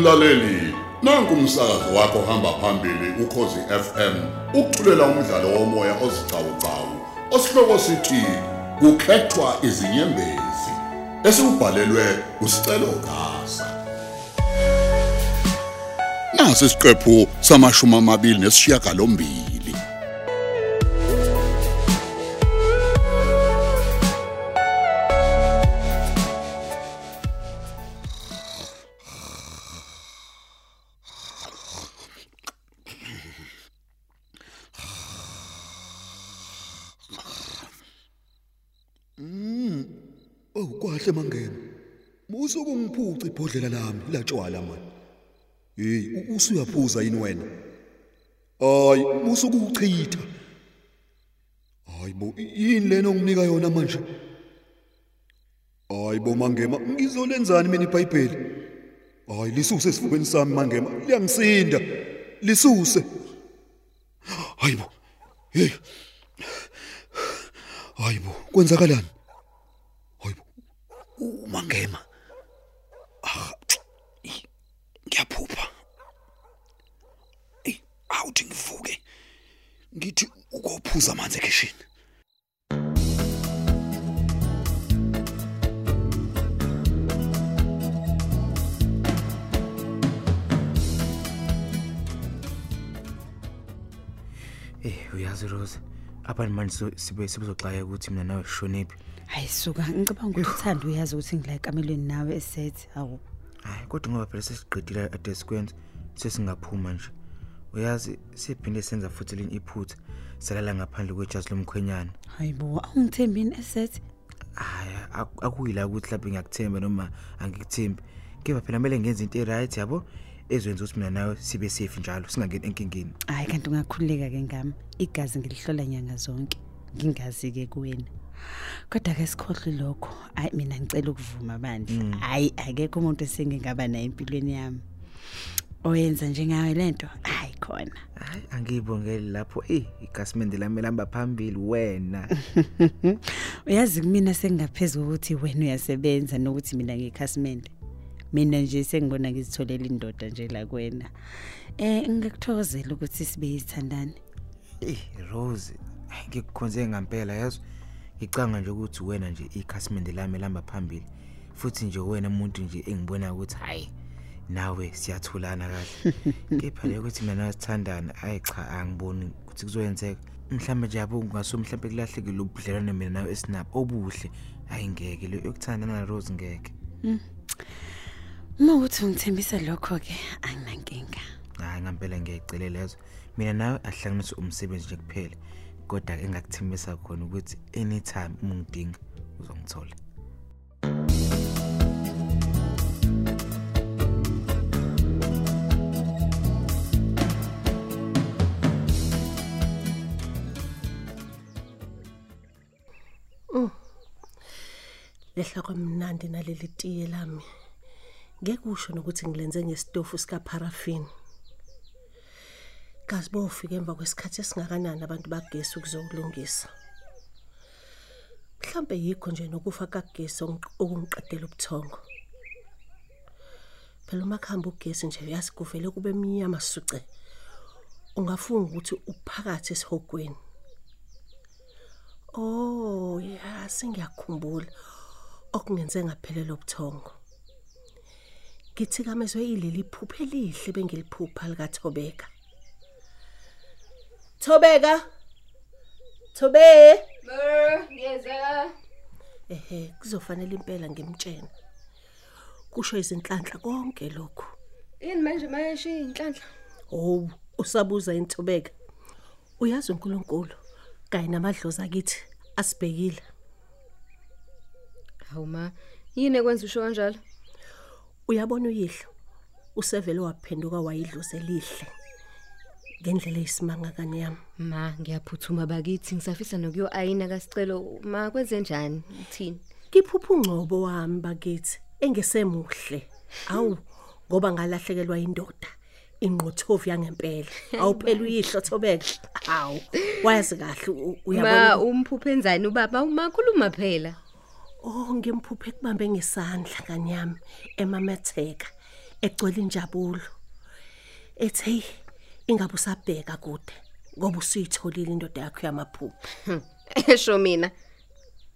Mlaleli, nanku umsakazo wakho hamba phambili ukhozi FM. Ukuthulela umdlalo womoya ozicawucawu. Osihloko sithi kukhethwa izinyembezi. Esibhalelwe usicelo gasa. Nasi isiqephu samashumi amabili nesishiyagalombili. Kwahle mangena. Musuku ngiphuca ibhodlela lami latshwala man. Hey usuyaphuza yini wena? Hayi musuku uchitha. Hayi bo yini lena onginika yona manje? Hayi bo mangema ngizolenzani mina iBhayibheli? Hayi lisuse esifubeni sami mangema liyangisinda. Lisuse. Hayi bo. Hey. Hayi bo kwenzakalani? Hayi bo. umangema. Ah ey, ngiyaphupha. Ey awuthi ngivuke. Ngithi ukophuza amanzi ekishini Eh uyazi Rose apha manje so- sibe sibuzoxaya ukuthi mina nawe sishonephi hayi suka ngicabanga ukuthi uthanda uyazi ukuthi ngila ekamelweni nawe esethi awu hayi kodwa ngoba phela sesiqedile ade sikwenza sesingaphuma nje. Uyazi siphinde senza futhi linye iphutha salala ngaphandle kwejazi lomkhwenyana hayi bo awungithembini esethi hayi ak- akuyila ukuthi mhlawumbe ngiyakuthemba noma angikuthembi. Kepha phela kumele ngenze into e-right yabo? Ezwenza ukuthi mina nawe sibe safe njalo singangeni enkingeni. Hayi kanti ungakhululeka ke ngami. Igazi ngilihlola nyanga zonke. Ngingazi ke kuwena. Kodwa ke sikhohle lokho hayi mina ngicela ukuvuma bandla. Hayi akekho umuntu esengingaba naye empilweni yami. Oyenza njengawe lento hayi khona. Hayi angiyibongeli lapho. Eh igasimende lami lihamba phambili wena. Uyazi kumina sengingaphezulu ukuthi wena uyasebenza nokuthi mina ngikhasimende? Mina nje sengibona ngizitholela indoda nje la kuwena. Eh ngikuthokozela ukuthi sibe yithandani. Eh Rose, hayi, ngikukhonze ngempela yazi. Ngicanga nje ukuthi wena nje ikhasimende lami lamba phambili. Futhi nje wena umuntu nje engibona ukuthi hayi nawe siyathulana kahle. Kepha le ukuthi mina nawe sithandana, hayi cha angiboni ukuthi kuzoyenzeka. Mhlambe nje yabo kungaso mhlambe kulahlekile ubudlelwane mina nawe esinabo obuhle. Hayi ngeke le yokuthandana na Rose ngeke. uma uthi ungithembisa lokho ke anginankinga Hayi ngempela ngiyayicela lezo. Mina nawe ahlanganise umsebenzi nje kuphela. Kodwa ke engakuthembisa khona ukuthi anytime uma ungidinga uzongithola. lehla kwamnandi naleli tiye lami ngeke usho nokuthi ngilenze ngesitofu sika kazi bofika emva kwesikhathi esingakanani abantu bagesi ukuzokulungisa? Mhlambe yikho nje nokufa kagesi okungi- okungiqedela ubuthongo. Phela uma kuhamba ugesi nje uyazi kuvele kube mnyama suce. Ungafunga ukuthi uphakathi esihogweni. Oh, ya sengiyakhumbula okungenze ngaphelelo ubuthongo. Ngithi kamezwe ileli phupho elihle bengiliphupha likaThobeka. Thobeka. Thobe. Ngiyeza. Ehe, kuzofanele impela ngimtshene. Kusho izinhlanhla konke lokhu. Yini manje mayeshi inhlanhla? Oh, usabuza inthobeka. Uyazi uNkulunkulu kanye namadlozi akithi asibhekile. Hawu ma, yini ekwenza usho kanjalo? Uyabona uyihlo usevele waphenduka wayidluze lihle ngendlela eyisimanga kanyama Ma, ngiyaphuthuma bakithi ngisafisa nokuyo ayina kasicelo. Ma kwenze njani? Uthini? Ngiphupha ungcobo wami bakithi engesemuhle awu ngoba ngalahlekelwa indoda inqothovu yangempela awuphela uyihlo thobeka hawu wayazi kahle Ma uyabona umphuphe enzani ubaba? Umakhuluma phela. oh ngimphuphe kubambe ngesandla kanyama emametheka egcwele injabulo ethi ingabe usabheka kude? Ngoba usuyitholile indoda yakho yamaphupho. Esho mina.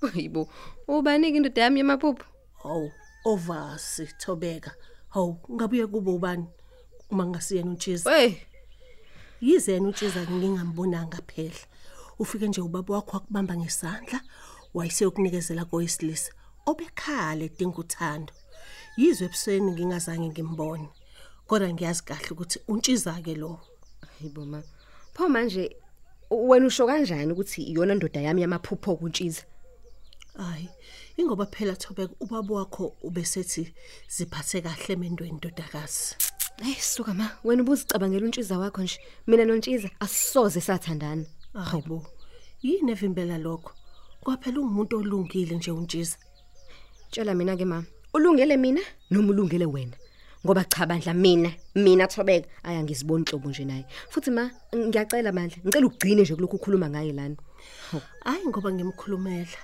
Hayibo, ubanike indoda yami yamaphupho. hawu ovasi thobeka. Hawu ngabuye kube ubani? Uma ngasiyena utshiza Hey, yize yena utshiza ngingambonanga phela. Ufike nje ubaba wakho wakubamba ngesandla wayeseyokunikezela kowesilisa. Obekhala edinga uthando. Yizwe ebusweni ngingazange ngimbone. Kodwa ngiyazi kahle ukuthi untshiza ke lo. Hayibo ma. Pho manje wena usho kanjani ukuthi iyona ndoda yami yamaphupho kuntshiza? hayi ingoba phela thobeka ubaba wakho ubesethi ziphathe kahle emendweni ndodakazi Hey suka ma, wena ubuzicabangela untshiza wakho nje. Mina nontshiza asisoze sathandana. hayibo yini evimbela lokho kwaphela ungumuntu olungile nje untshiza Tshela mina ke mama, ulungele mina noma ulungele wena? Ngoba cha bandla mina, mina Thobeka ayangiziboni inhlobo nje naye. Futhi ma, ngiyacela bandla, ngicela ugcine nje kulokhu ukhuluma ngaye lana. hayi ngoba ngimkhulumela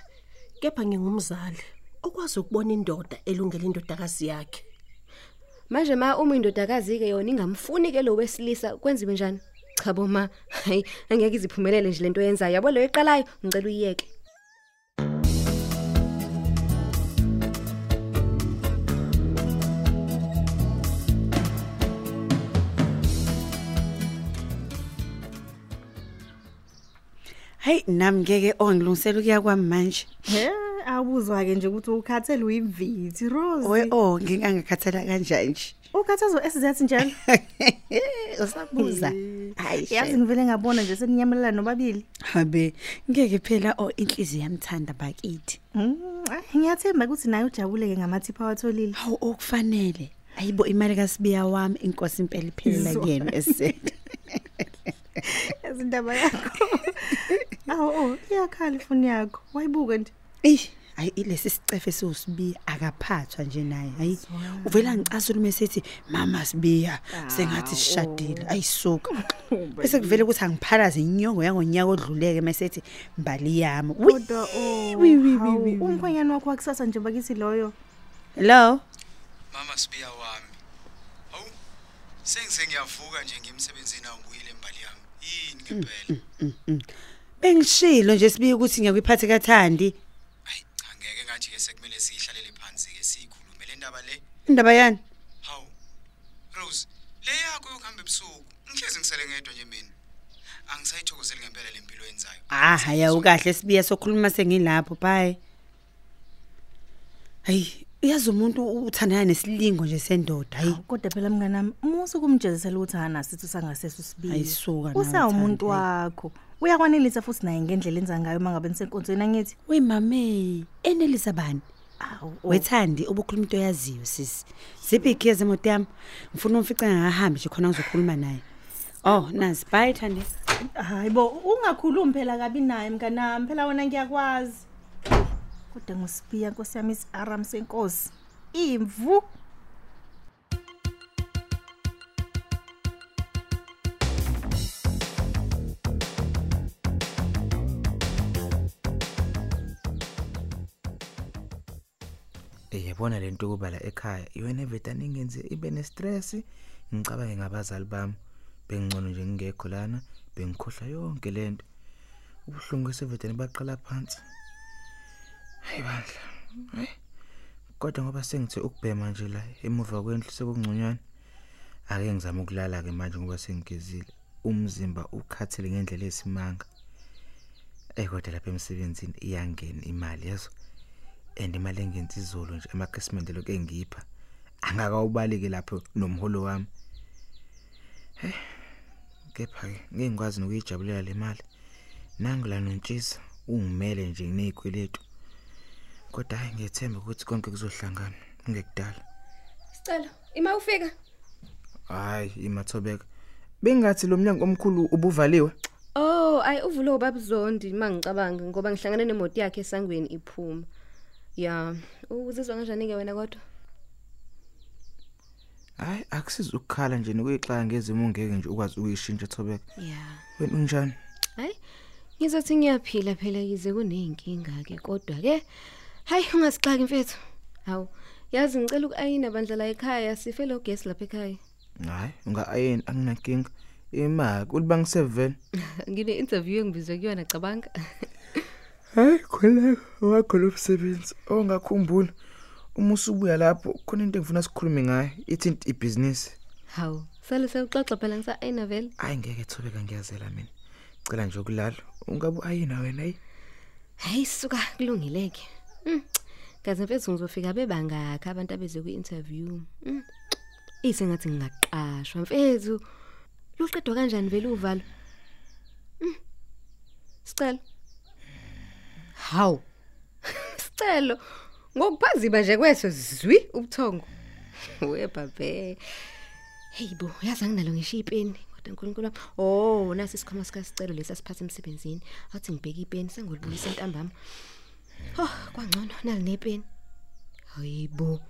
kepha ngingumzali okwazi ukubona indoda elungele indodakazi yakhe Manje ma uma indodakazi ke yona ingamfuni ke lo wesilisa kwenziwe njani? Cha bo ma, hayi angeke iziphumelele nje lento yenzayo. Yabo lo eqalayo ngicela uyiyeke. Hey nami ngeke ongilungisela ukuya kwami manje. He awubuzwa ke nje ukuthi ukhathele uyivithi Rose. We oh ngingangikhathala kanjani nje. ukhathazo esizathi njalo. Usabuza. Hayi Yazi ngivele ngabona nje seninyamelela nobabili. habe ngeke phela oh inhliziyo yamthanda bakithi. Mm, ay, ngiyathemba ukuthi naye ujabuleke ngamathipha awatholile. Hawu okufanele. Ayibo imali kaSibiya wami inkosi impela iphelela Izwa. kuyena esithe. Izindaba yakho. Awu oh iyakhala ifuni yakho. Wayibuka nje. Eh ayi ilesi sicefe sosibiya akaphathwa nje naye hayi uvela ngicasula mesethi mama sibiya sengathi sishadile ayisuka bese kuvele ukuthi angiphalaze inyongo yangonyaka odluleke mesethi mbali yami Wi- Kodwa oh. wi- wi- wi- hawu, wi- wi. Umkhwenyana wakho wakusasa nje bakithi loyo. hello Mama Sibiya wami. Hawu. Sengise ngiyavuka nje ngimsebenzini awubuyile embali yami. Yini ngempela? bengishilo nje sibiya ukuthi ngiyakuyiphathe kathandi Hayi cha ngeke ngathi ke sekumele sihlalele phansi ke sikhulume le ndaba le. indaba yani Hawu. Rose, le yakho yokuhamba ebusuku. Ngihlezi ngisele ngedwa nje mina. Angisayithokozeli ngempela lempilo yenzayo. ah haya ukahle sibiya sokhuluma sengilapho bye hayi uyazi umuntu uthandana nesilingo nje sendoda hayi Kodwa phela mnganami musu kumjezisela ukuthi hana sithi sangasese usibiya. Ayisuka nawe, Usawumuntu Thandi. wakho. Uyakwanelisa futhi naye ngendlela enza ngayo mangabe nisenkonzweni angithi. we mame enelisa bani Awu. wethandi ubukhuluma into yaziyo sisi ziphi igezi emoto yami ngifuna umfica ngahambi nje khona ngizokhuluma naye oh nazi bye thandi Hayibo ungakhulumi phela kabi naye mnganami phela wena ngiyakwazi. Kodwa ngusibiya Nkosi yami isiaram senkosi. Imvu. Eh yabona lento kuba la ekhaya yona evedane ingenze ibe ne stress ngicabange ngabazali bami bengcono nje ngingekho lana bengikhohlwa yonke lento ubuhlungu esevedane baqala phansi hayi bandla. Hayi kodwa ngoba sengithe ukubhema nje la emuva kwendlu sekungconywana ake ngizama ukulala ke manje ngoba sengigezile. Umzimba ukhathele ngendlela esimanga Eh kodwa lapha emsebenzini iyangena imali yazo and imali engenzi izolo nje amakhasimende lokho engipha angakawubaleki lapho nomholo wami. Eh kepha ke ngeke ngikwazi nokuyijabulela le mali. Nangila nontshisa ungimele nje nezikweletu kodwa hayi ngiyethemba ukuthi konke kuzohlangana ngekudala Sicela, ima ufika. hayi imathobeka bengathi lo mnyango omkhulu ubuvaliwe Oh, ayi uvule ubaba Zondi mangicabanga ngoba ngihlangane nemoto yakhe esangweni iphuma. Ya, uzizwa kanjani ke wena kodwa? hayi akusiza ukukhala nje nokuyixaka ngezimo ungeke nje ukwazi ukuyishintsha thobeka Ya. wena unjani Hayi, ngizothi ngiyaphila phela yize kuneyinkinga ke kodwa ke hayi ungasixaki mfethu. Hawu, yazi ngicela ukuayina bandla la ekhaya sifele ugesi lapha ekhaya. Hayi unga-ayini anginankinga. Imaki uliba ngisevele ngine interview engibizwe kuyona cabanga. Hayi khona wakho lo msebenzi. Ongakhumbula uma usubuya lapho khona into engifuna sikhulume ngayo ithinta ibhizinisi. Hawu sale sewuxoxa phela ngisa-ayina vele. Hayi ngeke thobeka ngiyazela mina. Cela nje ukulala. Ungabe u-ayina wena yi hayi suka kulungileke. Mm, kaze mfethu ngizofika bebangakhi abantu abeze kwi-interview. Mm, isengathi ngingaqashwa. Mfethu luqedwa kanjani vele uvalo? Mm, sicelo. Hawu. Sicelo. Ngokuphazima nje kwethu zwi ubuthongo. Webhabhe hey bo yazi anginalo ngisho ipeni kodwa nkulunkulu wami. Oh nasi isikhwama sikasicelo lesi siphathe emsebenzini. Athi ngibheke ipeni sengolibuyisa entambama. Oh kwangcono nali nepeni. Hayibo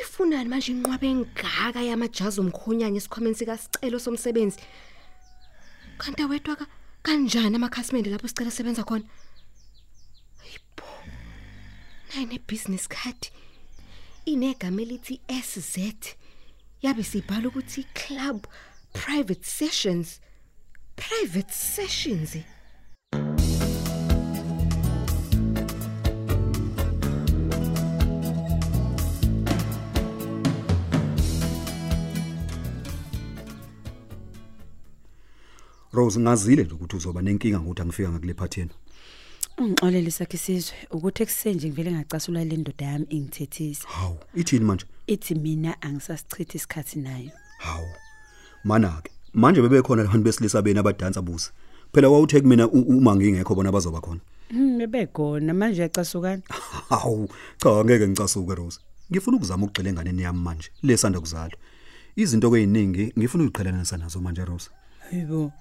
ifunani manje inqwabe engaka yamajazi omkhonyanya esikhwameni sikasicelo somsebenzi? Kanti awedwa ka kanjani amakhasimende lapho sicela sebenza khona? Hayibo nayi ne-business card inegama elithi SZ yabe sibhala ukuthi club private sessions. Private sessions Rose ngazile nje ukuthi uzoba nenkinga ngokuthi angifika ngakule phatheni ungixolele sakhe sizwe ukuthi ekuseni ngivele ngacasula le ndoda yami ingithethisa. Hawu ithini manje? Ithi mina angisasichitha isikhathi nayo. Hawu mana ke manje bebekhona labantu besilisa beni abadansa busi phela wawuthe kumina u- uma ngingekho bona bazoba khona? Hmm bebekhona manje uyacasukana hawu cha ngeke ngicasuke Rose. Ngifuna ukuzama ukugxila enganeni yami manje lesanda kuzalwa. Izinto kweyiningi ngifuna ukuqhelanisa nazo manje Rose. Hayibo.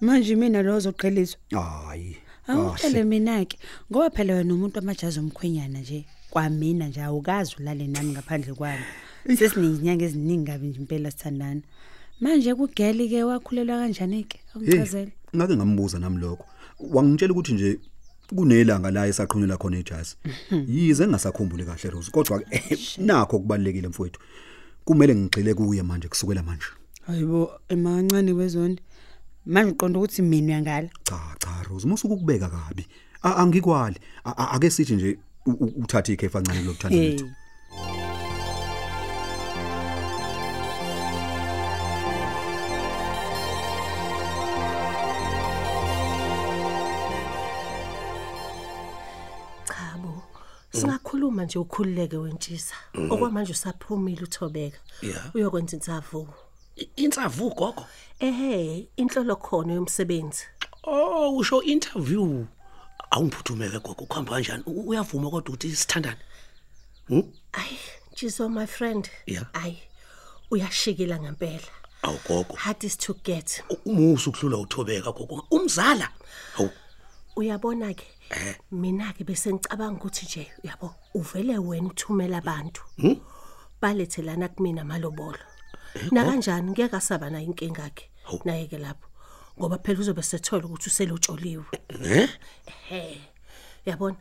Manje mina lo ozoqheliswa hayi awucele mina ke ngoba phela wena umuntu amajazi omkhwenyana nje kwamina nje awukazi ulale nami ngaphandle kwami. Sesinezinyanga eziningi kabi nje impela sithandana. Manje kugeli ke wakhulelwa kanjani ke Hey, ungichazela ngake ngambuza nami lokho. Wangitshela ukuthi nje kunelanga la esaqhunyelwa khona ijazi. Yize ngingasakhumbuli kahle Rose kodwa ke nakho kubalekile mfowethu. Kumele ngigxile kuye manje kusukela manje. Hayibo emancane wezonto manje uqonda ukuthi mina uyangala. Cha cha Rose musuku ukubeka kabi A- angikwali. A- a- ake sithi nje u- u- uthathe ikhefa kancane lokuthanda hey. Lethu cha bo singakhuluma nje ukhululeke wentshisa. Okwamanje usaphumile uthobeka. Yeah. uyokwenza insavu I- Insavu gogo. ehe inhlolo khona yomsebenzi Oh, usho interview. Awungiphuthumeke gogo kuhamba kanjani? U- Uyavuma kodwa ukuthi sithandane. ayi ntshisa my friend Yeah. ayi uyashikila ngempela Awu gogo. hard is to get Umusa ukuhlula uthobeka gogo. Umzala. Awu uyabona ke mina ke bese ngicabanga ukuthi nje uyabo uvele wena uthumela abantu balethelana kumina malobolo na kanjani ngeke asaba nayo inkinga ke naye ke lapho. Ngoba phela uzobe sethola ukuthi uselotsholiwe. Eh? yabona?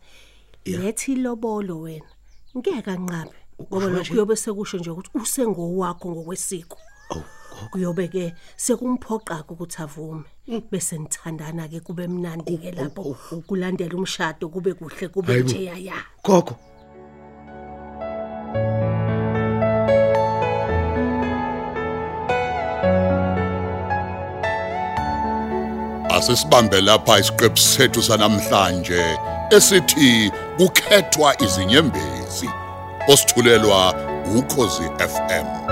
Lethi lobolo wena ngeke anqabe. Ngoba lokho kuyobe sekusho nje ukuthi usengowakho ngokwesiko. Kuyobe ke sekumphoqa ukuthi avume. Bese nithandana ke kube mnandi ke lapho kulandela umshado kube kuhle kube nje yaya gogo. Asisibambe lapha isiqephu sethu sanamhlanje esithi kukhethwa izinyembezi. Osithulelwa ukhozi FM